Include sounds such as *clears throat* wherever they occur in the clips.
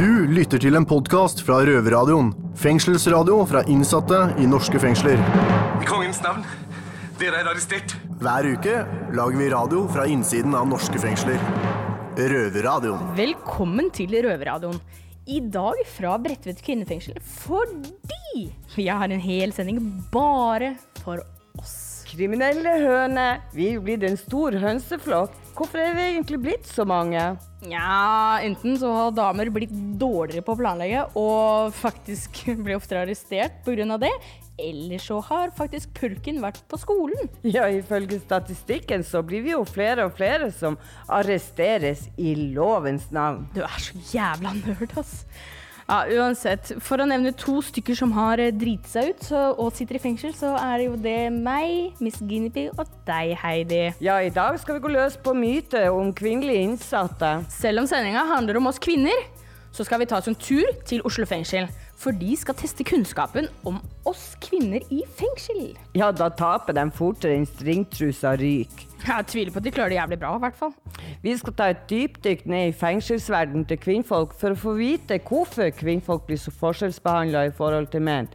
Du lytter til en podkast fra Røverradioen. Fengselsradio fra innsatte i norske fengsler. I kongens navn, dere er arrestert. Hver uke lager vi radio fra innsiden av norske fengsler. Røverradioen. Velkommen til Røverradioen. I dag fra Bredtvet kvinnefengsel fordi vi har en hel sending bare for oss. Kriminelle høne, vi blir en stor hønseflokk. Hvorfor er vi egentlig blitt så mange? Ja, enten så har damer blitt dårligere på å planlegge og faktisk *laughs* blir oftere arrestert pga. det, eller så har faktisk pulken vært på skolen. Ja, ifølge statistikken så blir vi jo flere og flere som arresteres i lovens navn. Du er så jævla nerd, ass. Ja, uansett. For å nevne to stykker som har eh, driti seg ut så, og sitter i fengsel, så er det jo det meg, Miss Guinevere, og deg, Heidi. Ja, i dag skal vi gå løs på myter om kvinnelige innsatte. Selv om sendinga handler om oss kvinner, så skal vi ta oss en tur til Oslo fengsel. For de skal teste kunnskapen om oss kvinner i fengsel. Ja, da taper de fortere enn stringtrusa ryker. Jeg tviler på at de klarer det jævlig bra, i hvert fall. Vi skal ta et dypdykk ned i fengselsverdenen til kvinnfolk for å få vite hvorfor kvinnfolk blir så forskjellsbehandla i forhold til menn.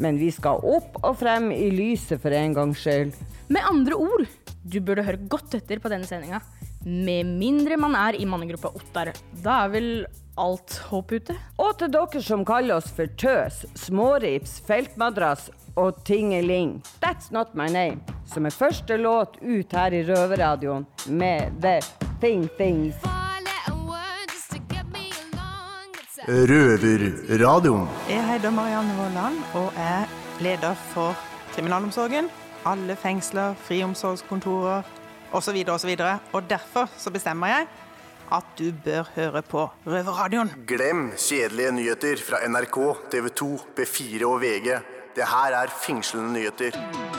Men vi skal opp og frem i lyset for en gangs skyld. Med andre ord, du burde høre godt etter på denne sendinga. Med mindre man er i mannegruppa Ottar. Da er vel alt håp ute? Og til dere som kaller oss for tøs, smårips, feltmadrass og tingeling. That's not my name. Som er første låt ut her i Røverradioen med The Thing Things. Røverradioen. Jeg heter Marianne Vollan og er leder for kriminalomsorgen. Alle fengsler, friomsorgskontorer osv. osv. Og derfor så bestemmer jeg at du bør høre på Røverradioen. Glem kjedelige nyheter fra NRK, TV 2, B4 og VG. Det her er fengslende nyheter.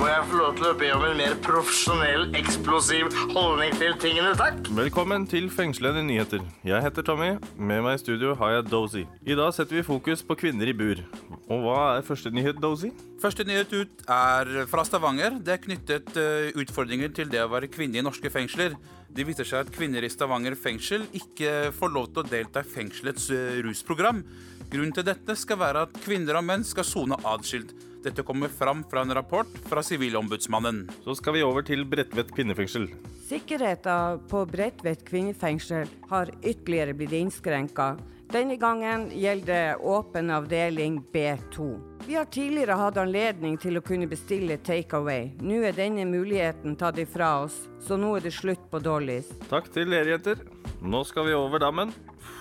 Må jeg få lov til å be om en mer profesjonell, eksplosiv holdning til tingene, takk? Velkommen til Fengslede nyheter. Jeg heter Tommy. Med meg i studio har jeg Dozy. I dag setter vi fokus på kvinner i bur. Og hva er første nyhet, Dozy? Første nyhet ut er fra Stavanger. Det er knyttet eh, utfordringer til det å være kvinne i norske fengsler. Det viser seg at kvinner i Stavanger fengsel ikke får lov til å delta i fengselets eh, rusprogram. Grunnen til dette skal være at kvinner og menn skal sone atskilt. Dette kommer fram fra en rapport fra Sivilombudsmannen. Så skal vi over til Bredtvet kvinnefengsel. Sikkerheten på Bredtvet kvinnefengsel har ytterligere blitt innskrenka. Denne gangen gjelder det åpen avdeling B2. Vi har tidligere hatt anledning til å kunne bestille takeaway. Nå er denne muligheten tatt ifra oss, så nå er det slutt på Dollys. Takk til dere, jenter. Nå skal vi over dammen.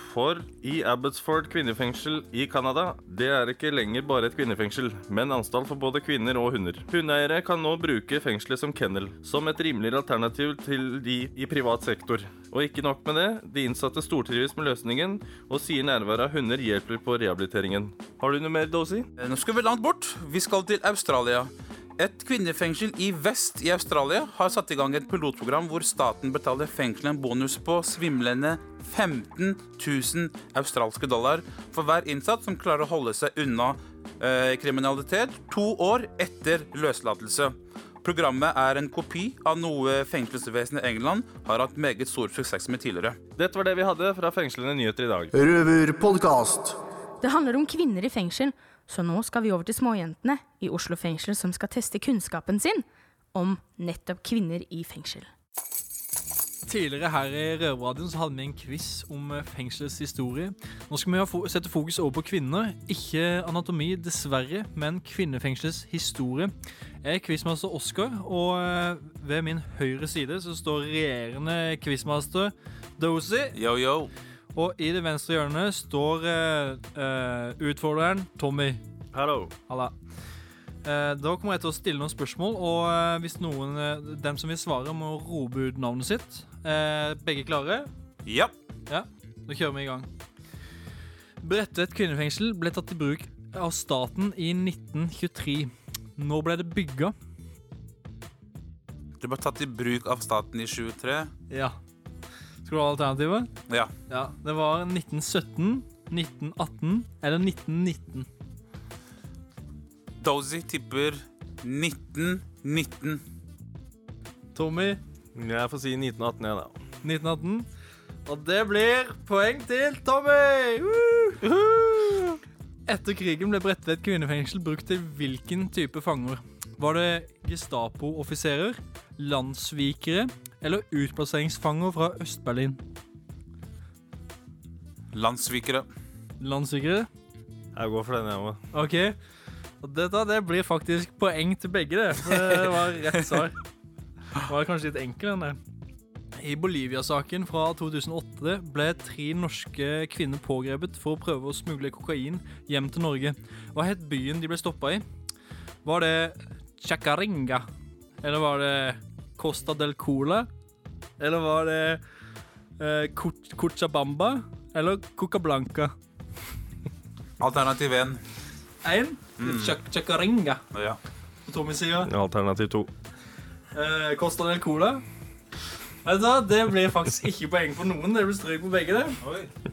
For i Abbotsford kvinnefengsel i Canada, det er ikke lenger bare et kvinnefengsel, men anstalt for både kvinner og hunder. Hundeeiere kan nå bruke fengselet som kennel, som et rimeligere alternativ til de i privat sektor. Og ikke nok med det, de innsatte stortrives med løsningen, og sier nærværet av hunder hjelper på rehabiliteringen. Har du noe mer, Dozy? Eh, Nå skal vi langt bort. Vi skal til Australia. Et kvinnefengsel i vest i Australia har satt i gang et pilotprogram hvor staten betaler fengselet en bonus på svimlende 15 000 australske dollar for hver innsatt som klarer å holde seg unna eh, kriminalitet to år etter løslatelse. Programmet er en kopi av noe fengselsvesenet i England har hatt meget stor suksess med tidligere. Dette var det vi hadde fra fengslende nyheter i dag. Røverpodkast. Det handler om kvinner i fengsel, så nå skal vi over til småjentene i Oslo fengsel som skal teste kunnskapen sin om nettopp kvinner i fengsel. Tidligere her i Røverradioen hadde vi en quiz om eh, fengselets historie. Nå skal vi sette fokus over på kvinner. Ikke anatomi, dessverre, men kvinnefengselets historie. Jeg er quizmaster Oskar, og eh, ved min høyre side så står regjerende quizmaster Dozy. Yo, yo. Og i det venstre hjørnet står uh, utfordreren Tommy. Hallo. Halla. Uh, da kommer jeg til å stille noen spørsmål, og uh, hvis noen, uh, dem som vil svare, må rope ut navnet sitt. Begge klare? Ja. Ja, da kjører vi i gang. Bredtvet kvinnefengsel ble tatt i bruk av staten i 1923. Når ble det bygga? Det ble tatt i bruk av staten i 23. Ja. Skal du ha alternativet? Ja. Ja, Det var 1917, 1918 eller 1919. Dozy tipper 1919. Tommy, Jeg får si 1918, jeg, da. 1918. Og det blir poeng til Tommy! Woo! Etter krigen ble Bredtvet kvinnefengsel brukt til hvilken type fanger? Var det Gestapo-offiserer, landssvikere eller utplasseringsfanger fra Øst-Berlin? Landssvikere. Landssvikere? Jeg går for den, jeg òg. OK. Og dette det blir faktisk poeng til begge, det. For det var rett svar. Det var kanskje litt enkel, den der. I Bolivia-saken fra 2008 ble tre norske kvinner pågrepet for å prøve å smugle kokain hjem til Norge. Hva het byen de ble stoppa i? Var det Chacaringa? Eller var det Costa del Cola? Eller var det eh, Coch- Cochabamba? Eller Coca Blanca? *laughs* Alternativ 1. Én. Chacaringa. Ja. På Tommy sida. Alternativ to. Eh, Costa del Cola. Vet du hva, Det blir faktisk ikke poeng for noen. Det blir strøk på begge. Det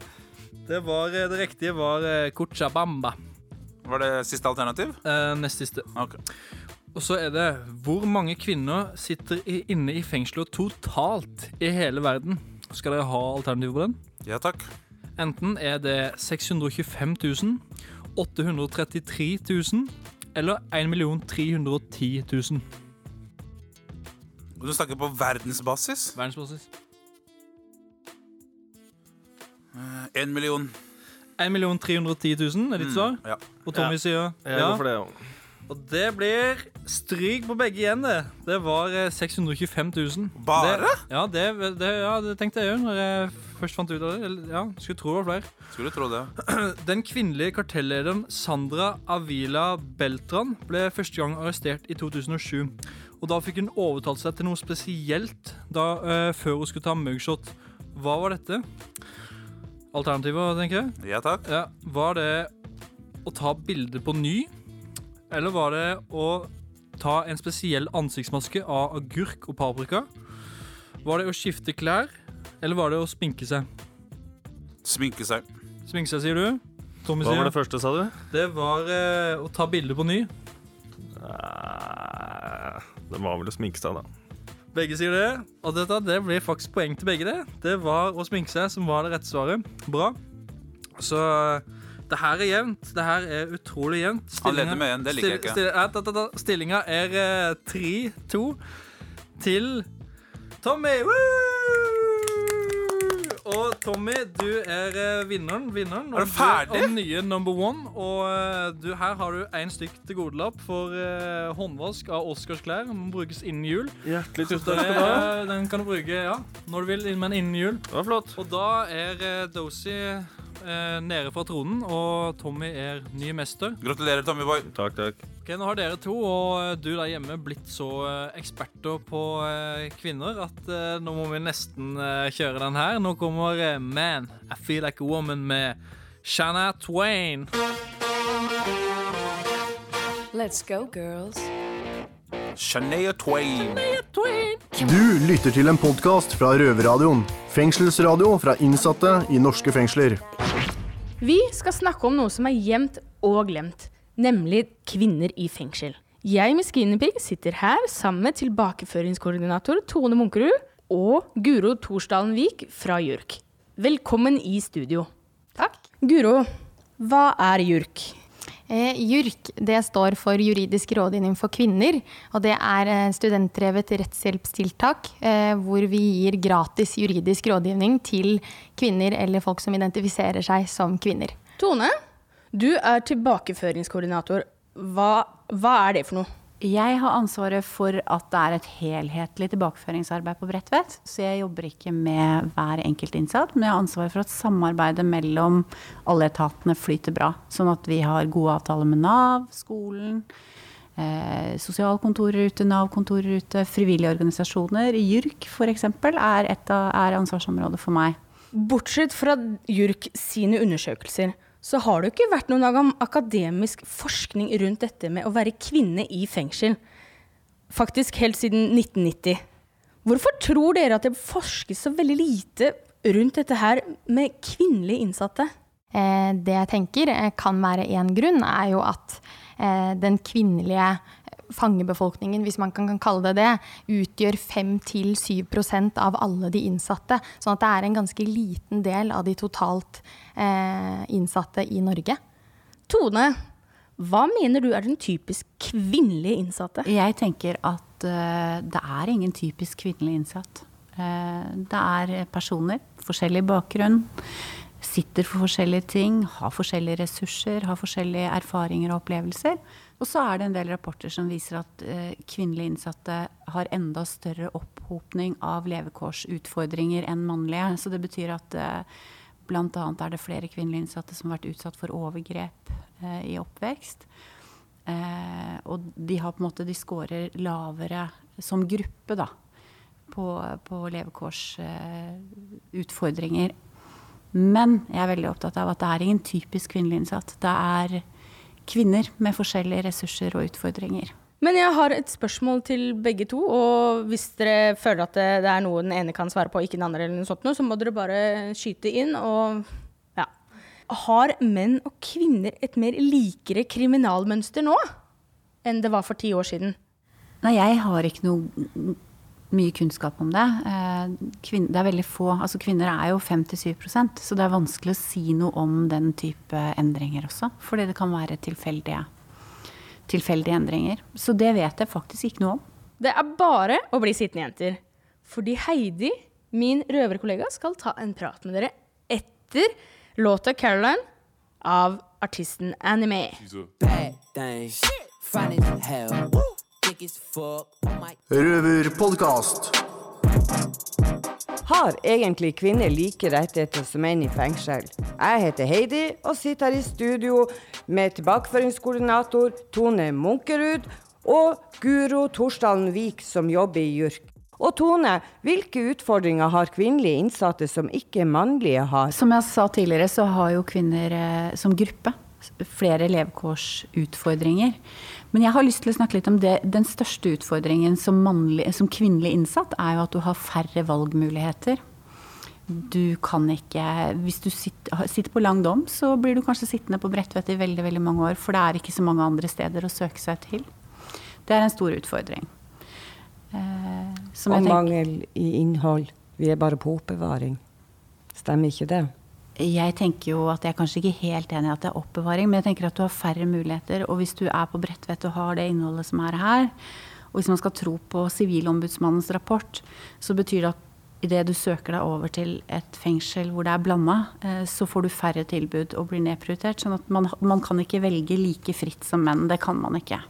Det, var, eh, det riktige var eh, Cochabamba. Var det siste alternativ? Eh, nest siste. Ok. Og så er det Hvor mange kvinner sitter inne i fengsler totalt i hele verden? Skal dere ha alternativ på den? Ja takk. Enten er det 625 000, 833 000 eller 1 310 000. Og Du snakker på verdensbasis? Verdensbasis. Én million. 1 310 000 er ditt svar? Ja. Og Tommy sier Jeg går for det òg. Og det blir stryk på begge igjen, det. Det var eh, 625 000. Bare? Det, ja, det, det, ja, det tenkte jeg òg når jeg først fant ut av det. Ja, Skulle tro det var flere. Skulle tro det. *clears throat* Den kvinnelige kartellederen Sandra Avila Beltran ble første gang arrestert i 2007. Og da fikk hun overtalt seg til noe spesielt da, uh, før hun skulle ta mugshot. Hva var dette? Alternativet, tenker jeg. Ja takk. Ja, Var det å ta bilde på ny? Eller var det å ta en spesiell ansiktsmaske av agurk og paprika? Var det å skifte klær? Eller var det å sminke seg? Sminke seg. Sminke seg, sier du? Tommy Hva sier var det første, sa du? Det var eh, å ta bilde på ny. Eh, Det var vel å sminke seg, da. Begge sier det. Og dette det blir faktisk poeng til begge. Det Det var å sminke seg som var det rette svaret. Bra. Så det her er jevnt. Det her er utrolig jevnt. Han leder med en, det liker jeg ikke. Stil, stil, da, da, da. Stillinga er eh, 3-2 til Tommy. Woo! Og Tommy, du er eh, vinneren. vinneren Er du ferdig? Og nye number one. Og eh, du, her har du én stykk til godelapp for uh, håndvask av Oscars klær. Den brukes innen jul. Hjertelig tusen takk skal du ha. den kan du bruke ja, når du vil, men innen jul. Det var flott. Og da er uh, Dozy eh, nede fra tronen, og Tommy er ny mester. Gratulerer, Tommyboy. Takk, takk. Ok, Nå har dere to og eh, du der hjemme blitt så eh, eksperter på eh, kvinner at eh, nå må vi nesten eh, kjøre den her. Nå kommer eh, Man, I Feel Like a Woman med Shanna Twain. Let's go, girls. Shania Twain. Shania Twain. Du lytter til en podkast fra Røverradioen. Fengselsradio fra innsatte i norske fengsler. Vi skal snakke om noe som er gjemt og glemt, nemlig kvinner i fengsel. Jeg med Skinnypig sitter her sammen med tilbakeføringskoordinator Tone Munkerud og Guro Torsdalen Vik fra JURK. Velkommen i studio. Takk. Guro, hva er JURK? Eh, JURK det står for Juridisk rådgivning for kvinner. Og det er eh, studentdrevet rettshjelpstiltak eh, hvor vi gir gratis juridisk rådgivning til kvinner eller folk som identifiserer seg som kvinner. Tone, du er tilbakeføringskoordinator. Hva, hva er det for noe? Jeg har ansvaret for at det er et helhetlig tilbakeføringsarbeid på Bredtvet. Så jeg jobber ikke med hver enkelt innsatt, men jeg har ansvaret for at samarbeidet mellom alle etatene flyter bra. Sånn at vi har gode avtaler med Nav, skolen, eh, sosialkontorer ute, Nav-kontorer ute, frivillige organisasjoner. JURK f.eks. Er, et av- er ansvarsområdet for meg. Bortsett fra JURK sine undersøkelser, så har det jo ikke vært noen akademisk forskning rundt dette med å være kvinne i fengsel. Faktisk helt siden 1990. Hvorfor tror dere at det forskes så veldig lite rundt dette her med kvinnelige innsatte? Eh, det jeg tenker eh, kan være én grunn, er jo at eh, den kvinnelige fangebefolkningen, hvis man kan, kalle det det, utgjør 5-7% av alle de innsatte. Sånn at det er en ganske liten del av de totalt eh, innsatte i Norge. Tone, hva mener du er den typisk kvinnelige innsatte? Jeg tenker at uh, det er ingen typisk kvinnelig innsatt. Uh, det er personer, forskjellig bakgrunn, sitter for forskjellige ting, har forskjellige ressurser, har forskjellige erfaringer og opplevelser. Og så er det en del rapporter som viser at eh, kvinnelige innsatte har enda større opphopning av levekårsutfordringer enn mannlige. Så det betyr at eh, bl.a. er det flere kvinnelige innsatte som har vært utsatt for overgrep eh, i oppvekst. Eh, og de har på en måte, de scorer lavere som gruppe, da. På, på levekårsutfordringer. Men jeg er veldig opptatt av at det er ingen typisk kvinnelig innsatt. Det er kvinner med forskjellige ressurser og utfordringer. Men jeg har et spørsmål til begge to. Og hvis dere føler at det, det er noe den ene kan svare på, ikke den andre, eller noe sånt, så må dere bare skyte inn. Og ja. Har menn og kvinner et mer likere kriminalmønster nå enn det var for ti år siden? Nei, jeg har ikke noe mye kunnskap om det. Kvinner, det er veldig få. Altså kvinner er jo 5-7% så det er vanskelig å si noe om den type endringer også. Fordi det kan være tilfeldige, tilfeldige endringer. Så det vet jeg faktisk ikke noe om. Det er bare å bli sittende, jenter. Fordi Heidi, min røverkollega, skal ta en prat med dere etter låta 'Caroline' av artisten Anime. Røverpodkast. Har egentlig kvinner like rettigheter som menn i fengsel? Jeg heter Heidi og sitter her i studio med tilbakeføringskoordinator Tone Munkerud og Guro Torsdalen Vik som jobber i JURK. Og Tone, hvilke utfordringer har kvinnelige innsatte som ikke mannlige har? Som jeg sa tidligere, så har jo kvinner eh, som gruppe flere levekårsutfordringer. Men jeg har lyst til å snakke litt om det. Den største utfordringen som, mannlig, som kvinnelig innsatt, er jo at du har færre valgmuligheter. Du kan ikke Hvis du sitter, sitter, på lang dom, så blir du kanskje sittende på Bredtvet i veldig, veldig mange år. For det er ikke så mange andre steder å søke seg til. Det er en stor utfordring. Eh, Og mangel i innhold. Vi er bare på oppbevaring. Stemmer ikke det? Jeg tenker jo at jeg er kanskje ikke helt enig i at det er oppbevaring, men jeg tenker at du har færre muligheter. Og hvis du er på Bredtvet og har det innholdet som er her, og hvis man skal tro på Sivilombudsmannens rapport, så betyr det at idet du søker deg over til et fengsel hvor det er blanda, eh, så får du færre tilbud og blir nedprioritert. sånn at man, man kan ikke velge like fritt som menn. Det kan man ikke.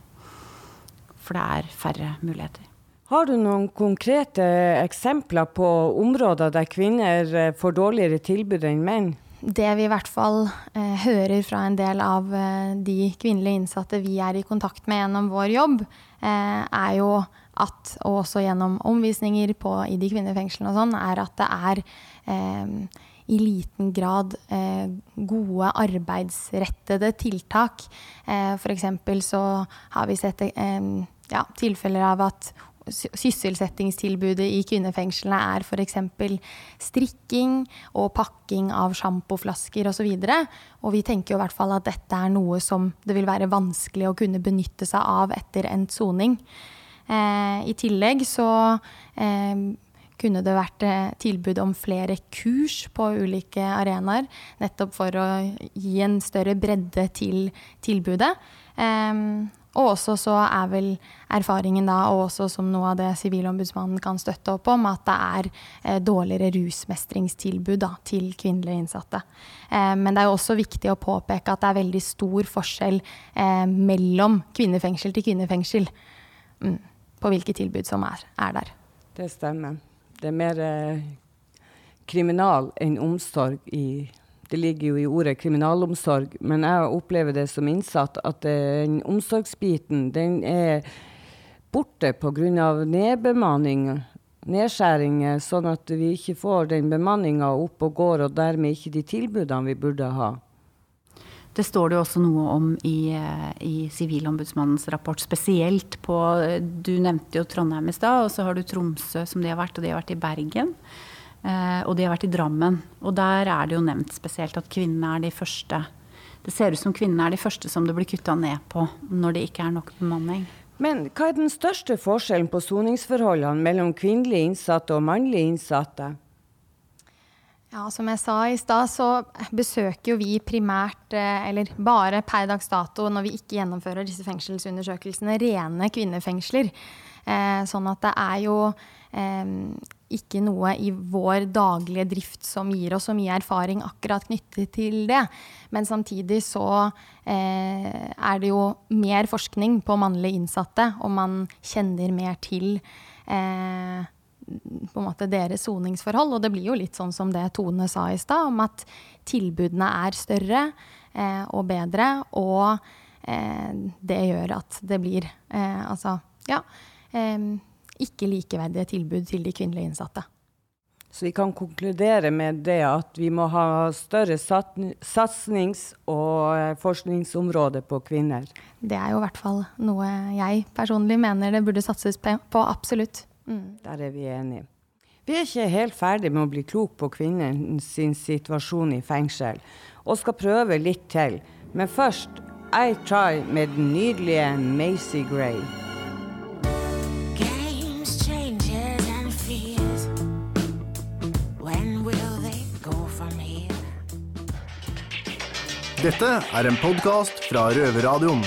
For det er færre muligheter. Har du noen konkrete eksempler på områder der kvinner eh, får dårligere tilbud enn menn? Det vi i hvert fall eh, hører fra en del av eh, de kvinnelige innsatte vi er i kontakt med gjennom vår jobb, eh, er jo at, og også gjennom omvisninger på, i de kvinnefengslene og sånn, er at det er eh, i liten grad eh, gode arbeidsrettede tiltak. Eh, F.eks. så har vi sett ja, tilfeller av at sysselsettingstilbudet i kvinnefengslene er f.eks. strikking og pakking av sjampoflasker osv. Og, så og vi tenker jo i hvert fall at dette er noe som det vil være vanskelig å kunne benytte seg av etter endt soning. Eh, I tillegg så eh, kunne det vært eh, tilbud om flere kurs på ulike arenaer. Nettopp for å gi en større bredde til tilbudet. Um, og også så er vel erfaringen da, og også som noe av det Sivilombudsmannen kan støtte opp om, at det er eh, dårligere rusmestringstilbud da, til kvinnelige innsatte. Eh, men det er jo også viktig å påpeke at det er veldig stor forskjell eh, mellom kvinnefengsel til kvinnefengsel mm, på hvilke tilbud som er, er, der. Det stemmer. Det er mer eh, kriminal enn omsorg i det ligger jo i ordet kriminalomsorg, men jeg opplever det som innsatt at den omsorgsbiten den er borte pga. nedbemanning, nedskjæringer, sånn at vi ikke får den bemanninga opp og går, og dermed ikke de tilbudene vi burde ha. Det står det jo også noe om i, i Sivilombudsmannens rapport, spesielt på Du nevnte jo Trondheim i stad, og så har du Tromsø som de har vært, og de har vært i Bergen. Eh, og de har vært i Drammen. Og der er det jo nevnt spesielt at kvinnene er de første Det ser ut som kvinnene er de første som det blir kutta ned på når det ikke er nok bemanning. Men hva er den største forskjellen på soningsforholdene mellom kvinnelige innsatte og mannlige innsatte? Ja, Som jeg sa i stad, så besøker jo vi primært, eh, eller bare per dags dato, når vi ikke gjennomfører disse fengselsundersøkelsene, rene kvinnefengsler. Eh, sånn at det er jo eh, ikke noe i vår daglige drift som gir oss så mye erfaring akkurat knyttet til det. Men samtidig så eh, er det jo mer forskning på mannlige innsatte, og man kjenner mer til eh, på en måte deres soningsforhold. Og det blir jo litt sånn som det Tone sa i stad, om at tilbudene er større eh, og bedre. Og eh, det gjør at det blir eh, altså ja ikke likeverdige tilbud til de kvinnelige innsatte. Så vi kan konkludere med det at vi må ha større satsings- og forskningsområde på kvinner. Det er jo i hvert fall noe jeg personlig mener det burde satses på. Absolutt. Mm. Der er vi enige. Vi er ikke helt ferdig med å bli klok på kvinnens situasjon i fengsel, og skal prøve litt til. Men først I Try med den nydelige Macy Gray. Dette er en podkast fra Røverradioen.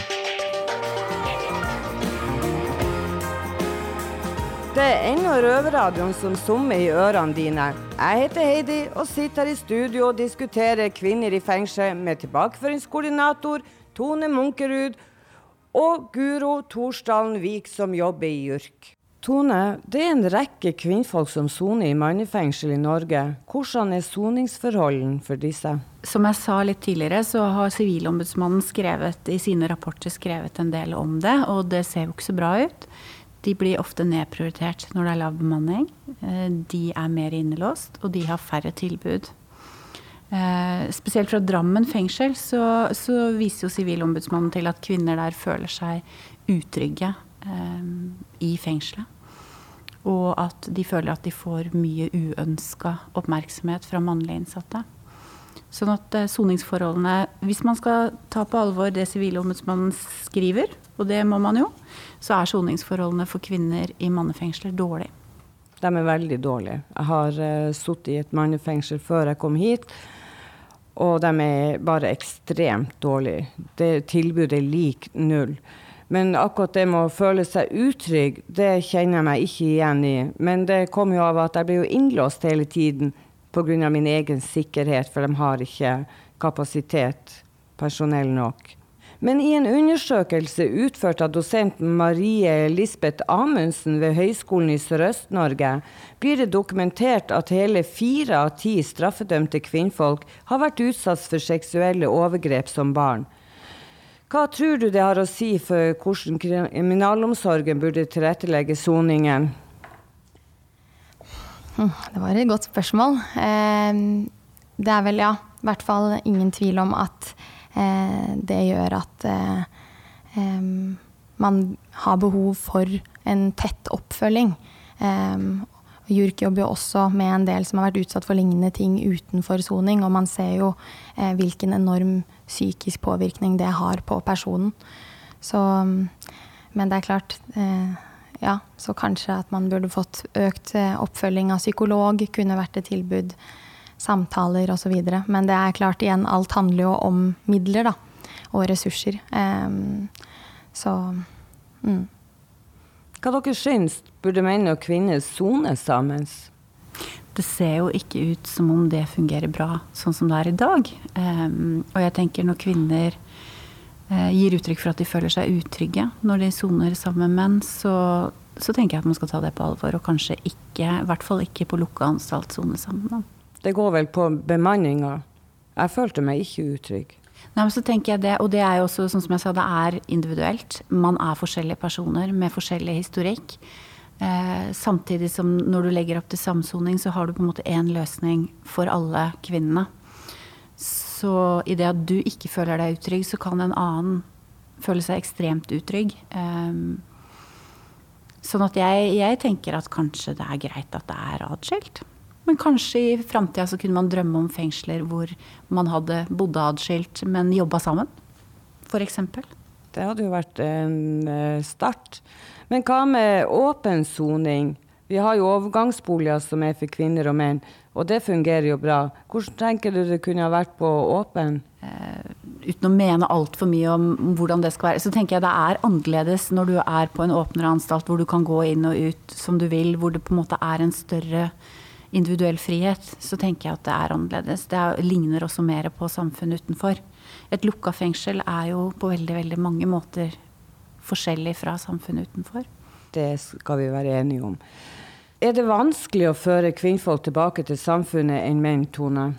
Det er ennå Røverradioen som summer i ørene dine. Jeg heter Heidi og sitter her i studio og diskuterer kvinner i fengsel med tilbakeføringskoordinator Tone Munkerud og Guro Torsdalen Vik, som jobber i JURK. Tone, det er en rekke kvinnfolk som soner i mannefengsel i Norge. Hvordan er soningsforholdene for disse? Som jeg sa litt tidligere, så har Sivilombudsmannen skrevet i sine rapporter skrevet en del om det, og det ser jo ikke så bra ut. De blir ofte nedprioritert når det er lav bemanning. Eh, de er mer innelåst, og de har færre tilbud. Eh, spesielt fra Drammen fengsel så, så viser jo Sivilombudsmannen til at kvinner der føler seg utrygge Eh, i fengselet. Og at de føler at de får mye uønska oppmerksomhet fra mannlige innsatte. Sånn at eh, soningsforholdene Hvis man skal ta på alvor det Sivilombudsmannen skriver, og det må man jo, så er soningsforholdene for kvinner i mannefengsler dårlige. De er veldig dårlige. Jeg har uh, sittet i et mannefengsel før jeg kom hit, og de er bare ekstremt dårlige. Det Tilbudet er lik null. Men akkurat det med å føle seg utrygg, det kjenner jeg meg ikke igjen i. Men det kom jo av at jeg ble jo innlåst hele tiden pga. min egen sikkerhet, for de har ikke kapasitet, personell nok. Men i en undersøkelse utført av dosent Marie Lisbeth Amundsen ved Høgskolen i Sørøst-Norge, blir det dokumentert at hele fire av ti straffedømte kvinnfolk har vært utsatt for seksuelle overgrep som barn. Hva tror du det har å si for hvordan kriminalomsorgen burde tilrettelegge soningen? Hm, det var et godt spørsmål. Eh, det er vel, ja, i hvert fall ingen tvil om at eh, det gjør at eh, man har behov for en tett oppfølging. JURK jobber jo også med en del som har vært utsatt for lignende ting utenfor soning, og man ser jo hvilken enorm psykisk påvirkning det har på personen. Så, men det er klart eh, Ja, så kanskje at man burde fått økt eh, oppfølging av psykolog, kunne vært et tilbud. Samtaler osv. Men det er klart, igjen, alt handler jo om midler, da. Og ressurser. Så mm. Hva dere syns, burde menn og kvinner sone sammen? Det ser jo ikke ut som om det fungerer bra sånn som det er i dag. Um, og jeg tenker når kvinner uh, gir uttrykk for at de føler seg utrygge når de soner sammen med menn, så, så, tenker jeg at man skal ta det på alvor, og kanskje ikke, i hvert fall ikke på lukka anstalt sone sammen. Det går vel på bemanninga. Jeg følte meg ikke utrygg. Nei, men så tenker jeg det, Og det er jo også, sånn som jeg sa, det er individuelt. Man er forskjellige personer med forskjellig historikk. Eh, samtidig som når du legger opp til samsoning, så har du på en måte én løsning for alle kvinnene. Så i det at du ikke føler deg utrygg, så kan en annen føle seg ekstremt utrygg. Eh, sånn at jeg, jeg, tenker at kanskje det er greit at det er atskilt. Men kanskje i framtida så kunne man drømme om fengsler hvor man hadde bodde atskilt, men jobba sammen. Eksempel. Det hadde jo vært en eh, start. Men hva med åpen soning? Vi har jo overgangsboliger som er for kvinner og menn, og det fungerer jo bra. Hvordan tenker du det kunne ha vært på åpen? uten å mene altfor mye om hvordan det skal være, så tenker jeg det er annerledes når du er på en åpnere anstalt hvor du kan gå inn og ut som du vil, hvor det på en måte er en større individuell frihet. Så tenker jeg at det er annerledes. Det er, ligner også mer på samfunnet utenfor. Et lukka fengsel er jo på veldig, veldig mange måter forskjellig fra samfunnet utenfor. Det skal vi være enige om. Er det vanskelig å føre kvinnfolk tilbake til samfunnet enn menn, Tone?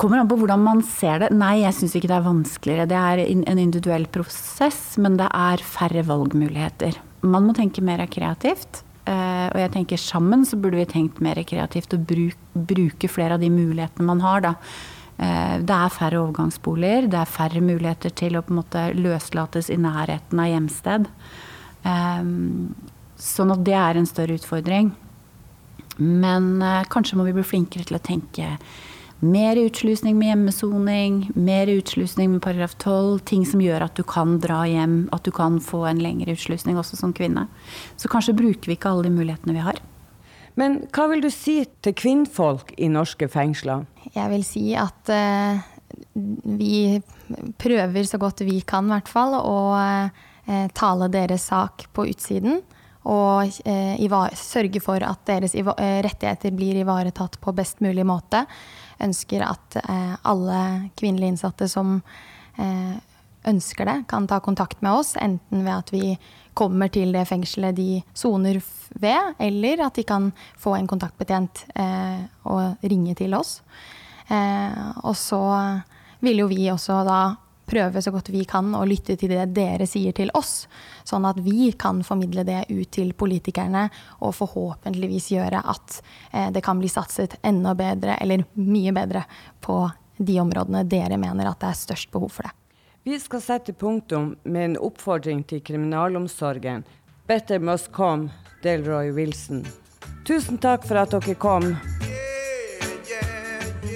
Kommer an på hvordan man ser det. Nei, jeg syns ikke det er vanskeligere. Det er en individuell prosess, men det er færre valgmuligheter. Man må tenke mer kreativt. Eh, og jeg tenker sammen så burde vi tenkt mer kreativt og bruke flere av de mulighetene man har, da. Eh, det er færre overgangsboliger, det er færre muligheter til å på en måte løslates i nærheten av hjemsted. Eh, sånn at det er en større utfordring. Men kanskje må vi bli flinkere til å tenke mer utslusning med hjemmesoning, mer utslusning med paragraf 12. Ting som gjør at du kan dra hjem, at du kan få en lengre utslusning også som kvinne. Så kanskje bruker vi ikke alle de mulighetene vi har. Men hva vil du si til kvinnfolk i norske fengsler? Jeg vil si at uh, vi prøver så godt vi kan, i hvert fall, å uh, tale deres sak på utsiden. Og uh, sørge for at deres rettigheter blir ivaretatt på best mulig måte ønsker at alle kvinnelige innsatte som ønsker det, kan ta kontakt med oss. Enten ved at vi kommer til det fengselet de soner ved, eller at de kan få en kontaktbetjent eh, og ringe til oss. Eh, og så vil jo vi også da prøve så godt vi kan å lytte til det dere sier til oss, sånn at vi kan formidle det ut til politikerne og forhåpentligvis gjøre at eh, det kan bli satset enda bedre, eller mye bedre, på de områdene dere mener at det er størst behov for det. Vi skal sette punktum med en oppfordring til kriminalomsorgen. Better must come, Delroy Wilson. Tusen takk for at dere kom.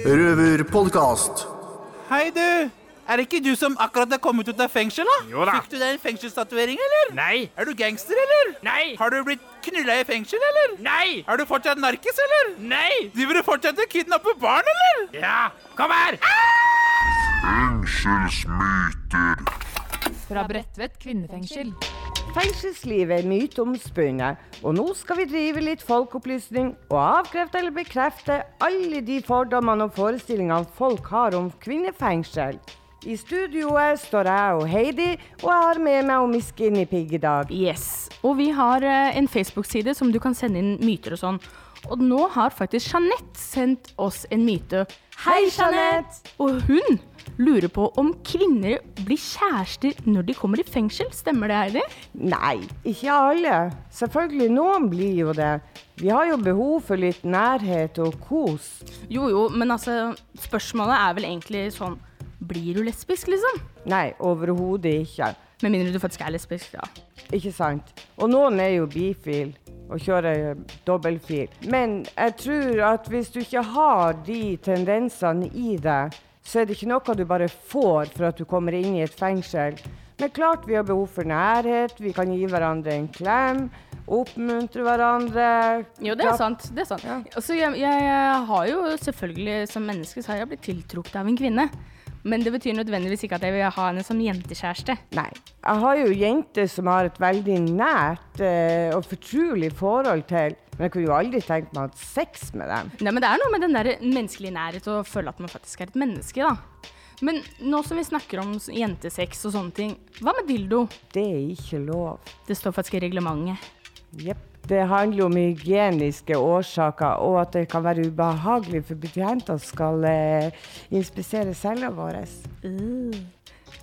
Røverpodkast. Hei, du! Er det ikke du som akkurat er kommet ut av fengsel? da? Jo da. Fikk du deg en fengselstatuering, eller? Nei. Er du gangster, eller? Nei. Har du blitt knulla i fengsel, eller? Nei. Er du fortsatt narkis, eller? Nei. Driver du fortsatt og kidnapper barn, eller? Ja. Kom her! Fengselsmyter. Fra Bredtvet kvinnefengsel. Fengselslivet er myteomspunnet, og nå skal vi drive litt folkeopplysning og avkrefte eller bekrefte alle de fordommene og forestillingene folk har om kvinnefengsel. I studioet står jeg og Heidi, og jeg har med meg Miss Skinny Pig i dag. Yes. Og vi har uh, en Facebook-side som du kan sende inn myter og sånn. Og nå har faktisk Jeanette sendt oss en myte. Hei, Jeanette! Og hun lurer på om kvinner blir kjærester når de kommer i fengsel. Stemmer det, Heidi? Nei, ikke alle. Selvfølgelig, noen blir jo det. Vi har jo behov for litt nærhet og kos. Jo jo, men altså, spørsmålet er vel egentlig sånn blir du lesbisk, liksom? Nei, overhodet ikke. Med mindre du faktisk er lesbisk, da. Ikke sant. Og noen er jo bifil og kjøre dobbeltfil. Men jeg tror at hvis du ikke har de tendensene i deg, så er det ikke noe du bare får for at du kommer inn i et fengsel. Men klart vi har behov for nærhet, vi kan gi hverandre en klem. Oppmuntre hverandre. Jo, det er sant. Det er sant. Ja. Altså, jeg, jeg, jeg har jo selvfølgelig som menneske så har jeg blitt tiltrukket av en kvinne. Men det betyr nødvendigvis ikke at jeg vil ha henne som jentekjæreste. Nei. Jeg har jo jenter som har et veldig nært eh, og fortrolig forhold til. Men jeg kunne jo aldri tenkt meg å ha sex med dem. Nei, men det er noe med den der menneskelige nærhet og føle at man faktisk er et menneske, da. Men nå som vi snakker om jentesex og sånne ting, hva med dildo? Det er ikke lov. Det står faktisk i reglementet. Jepp. Det handler om hygieniske årsaker, og at det kan være ubehagelig for betjenter skal eh, inspisere cella vår. Uh.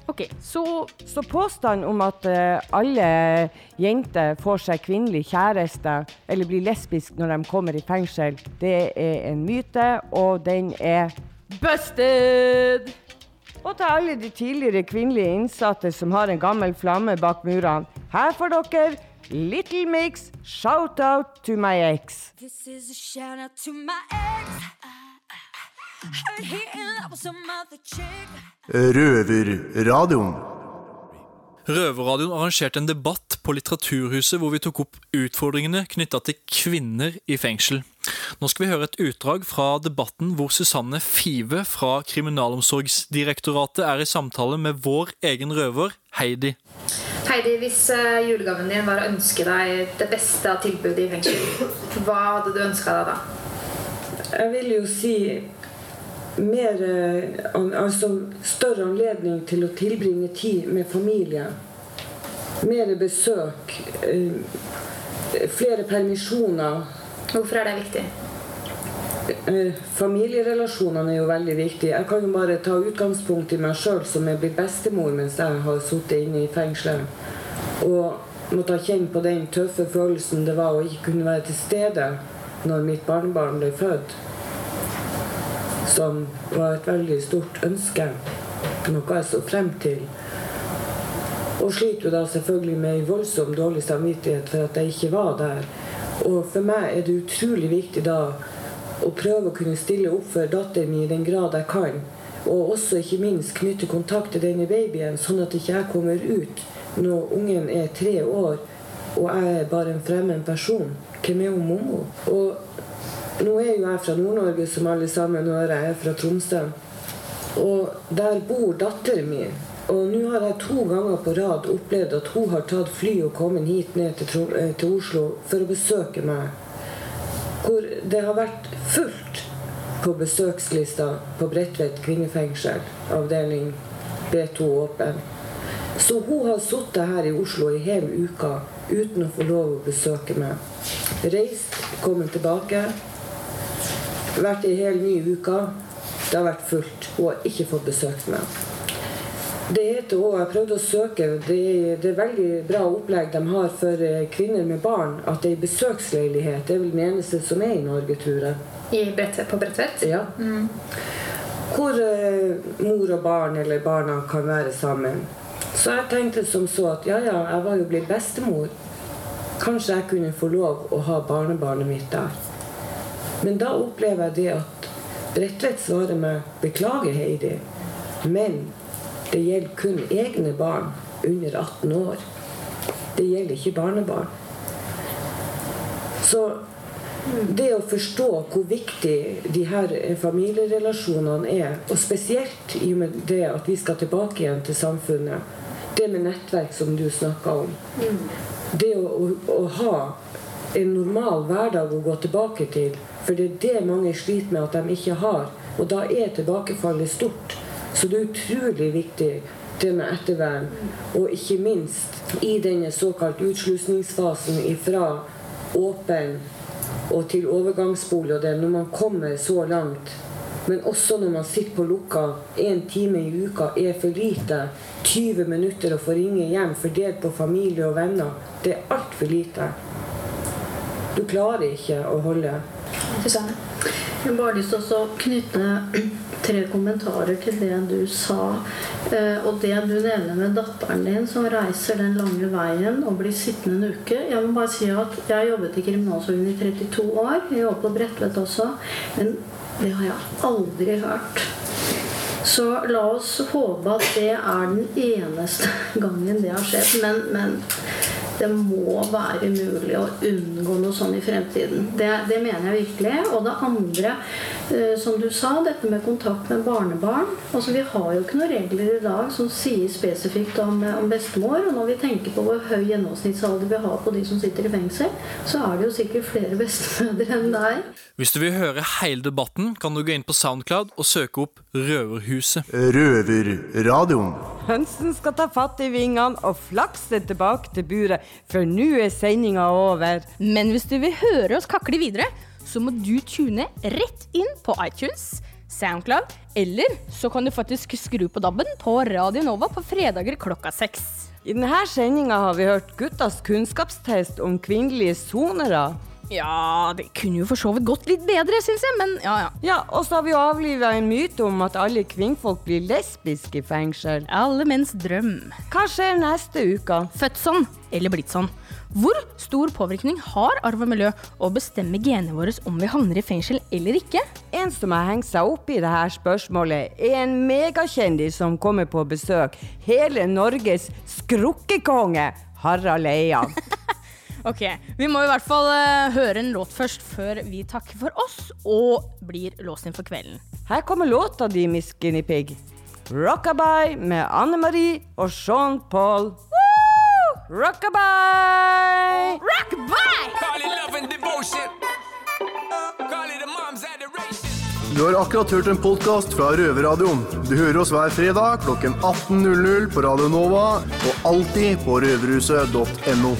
Ok, så Så påstanden om at uh, alle jenter får seg kvinnelig kjæreste eller blir lesbisk når de kommer i fengsel, det er en myte, og den er Busted! Og til alle de tidligere kvinnelige innsatte som har en gammel flamme bak murene, her får dere Little Mix, shout out to my ex. This is a shout out to my ex. Røverradioen. Røverradioen arrangerte en debatt på Litteraturhuset hvor vi tok opp utfordringene knytta til kvinner i fengsel. Nå skal vi høre et utdrag fra debatten hvor Susanne Five fra Kriminalomsorgsdirektoratet er i samtale med vår egen røver, Heidi. Heidi, hvis eh, julegaven din var å ønske deg det beste av tilbudet i fengsel, hva hadde du ønska deg da? Jeg vil jo si mer eh, Altså større anledning til å tilbringe tid med familie. Mer besøk. eh, Flere permisjoner. Hvorfor er det viktig? Eh, Familierelasjonene er jo veldig viktige. Jeg kan jo bare ta utgangspunkt i meg sjøl, som er blitt bestemor mens jeg har sittet inne i fengselet. Og måtte ha kjent på den tøffe følelsen det var å ikke kunne være til stede når mitt barnebarn ble født. Som var et veldig stort ønske. Noe jeg så frem til. Og sliter jo da selvfølgelig med en voldsom dårlig samvittighet for at jeg ikke var der. Og for meg er det utrolig viktig da å prøve å kunne stille opp for datteren min i den grad jeg kan. Og også ikke minst knytte kontakt til denne babyen, sånn at ikke jeg kommer ut når ungen er tre år og jeg er bare en fremmed person. Hvem er hun Mommo? Og nå er jo jeg fra Nord-Norge, som alle sammen hører. Jeg er fra Tromsø. Og der bor datteren min. Og nå har jeg to ganger på rad opplevd at hun har tatt fly og kommet hit ned til, eh, til Oslo for å besøke meg. Hvor det har vært fullt på besøkslista på Bredtvet kvinnefengsel, avdeling B2 åpen. Så hun har sittet her i Oslo i hele uka uten å få lov å besøke meg. Reist, kommet tilbake. Vært i hele nye uka. Det har vært fullt. Hun har ikke fått besøkt meg. Det heter òg Jeg prøvde å søke. Det er, det er veldig bra opplegg de har for eh, kvinner med barn. At det er besøksleilighet. Det er vel den eneste som er i Norge, tror jeg. I Bredtvet, på Bredtvet? Ja. Mm. Hvor eh, mor og barn eller barna kan være sammen. Så jeg tenkte som så at ja, ja, jeg var jo blitt bestemor. Kanskje jeg kunne få lov å ha barnebarnet mitt der. Men da opplever jeg det at Bredtvet svarer meg 'Beklager, Heidi', men det gjelder kun egne barn under 18 år. Det gjelder ikke barnebarn. Så det å forstå hvor viktig de her familierelasjonene er, og spesielt i og med det at vi skal tilbake igjen til samfunnet, det med nettverk som du snakka om, det å, å, å ha en normal hverdag å gå tilbake til, for det er det mange sliter med at de ikke har, og da er tilbakefallet stort. Så det er utrolig viktig det med ettervern, og ikke minst i denne såkalt utslusningsfasen ifra åpen og til overgangsbolig og det, når man kommer så langt. Men også når man sitter på lukka én time i uka er for lite. 20 minutter å få ringe hjem fordelt på familie og venner. Det er altfor lite. Du klarer ikke å holde. Susanne? Jeg har bare lyst til å knytte tre kommentarer til det du sa. eh, Og det du nevner med datteren din som reiser den lange veien og blir sittende en uke. Jeg må bare si at jeg har jobbet i kriminalsorgen i 32 år. Jeg jobber på Bredtvet også. Men det har jeg aldri hørt. Så la oss håpe at det er den eneste *laughs* gangen det har skjedd. Men, men det må være mulig å unngå noe sånn i fremtiden. Det, det mener jeg virkelig. Og det andre, eh, som du sa, dette med kontakt med barnebarn. Altså, vi har jo ikke noen regler i dag som sier spesifikt om, om bestemor. Og når vi tenker på hvor høy gjennomsnittsalder vi har på de som sitter i fengsel, så er det jo sikkert flere *laughs* bestemødre enn deg. Hvis du vil høre hele debatten, kan du gå inn på Soundcloud og søke opp Røverhuset. Røverradioen. Hønsen skal ta fatt i vingene og flakse tilbake til buret, for nå er sendinga over. Men hvis du vil høre oss kakle videre, så må du tune rett inn på iTunes, Soundcloud, eller så kan du faktisk skru på DAB-en på Radio Nova på fredager klokka seks. I denne sendinga har vi hørt guttas kunnskapstest om kvinnelige sonere. Ja, det kunne jo for så vidt gått litt bedre, syns jeg, men ja ja. Ja, Og så har vi jo avliva en myte om at alle kvinnfolk blir lesbiske i fengsel. Alle menns drøm. Hva skjer neste uke? Født sånn, eller blitt sånn. Hvor stor påvirkning har arv og miljø å bestemme genene våre om vi havner i fengsel eller ikke? En som har hengt seg opp i dette spørsmålet, er en megakjendis som kommer på besøk. Hele Norges skrukkekonge, Harald Eia. *laughs* Ok, Vi må i hvert fall uh, høre en låt først, før vi takker for oss og blir låst inn for kvelden. Her kommer låta di, Miss Guinea Pig. Rockabye med Anne Marie og Sean Paul. Rockabye! Rockabye! Du har akkurat hørt en podkast fra Røverradioen. Du hører oss hver fredag klokken 18.00 på Radio Nova og alltid på røverhuset.no.